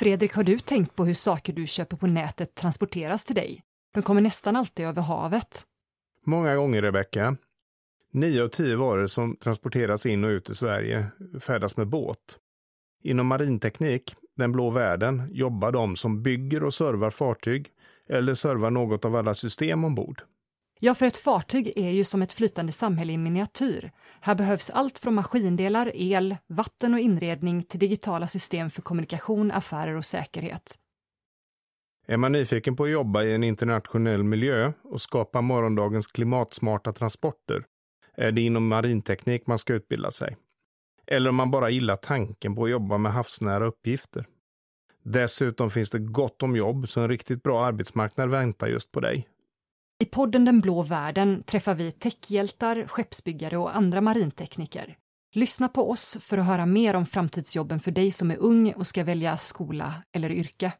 Fredrik, har du tänkt på hur saker du köper på nätet transporteras till dig? De kommer nästan alltid över havet. Många gånger, Rebecka. Nio av tio varor som transporteras in och ut i Sverige färdas med båt. Inom marinteknik, den blå världen, jobbar de som bygger och servar fartyg eller servar något av alla system ombord. Ja, för ett fartyg är ju som ett flytande samhälle i miniatyr. Här behövs allt från maskindelar, el, vatten och inredning till digitala system för kommunikation, affärer och säkerhet. Är man nyfiken på att jobba i en internationell miljö och skapa morgondagens klimatsmarta transporter är det inom marinteknik man ska utbilda sig. Eller om man bara gillar tanken på att jobba med havsnära uppgifter. Dessutom finns det gott om jobb, så en riktigt bra arbetsmarknad väntar just på dig. I podden Den blå världen träffar vi techhjältar, skeppsbyggare och andra marintekniker. Lyssna på oss för att höra mer om framtidsjobben för dig som är ung och ska välja skola eller yrke.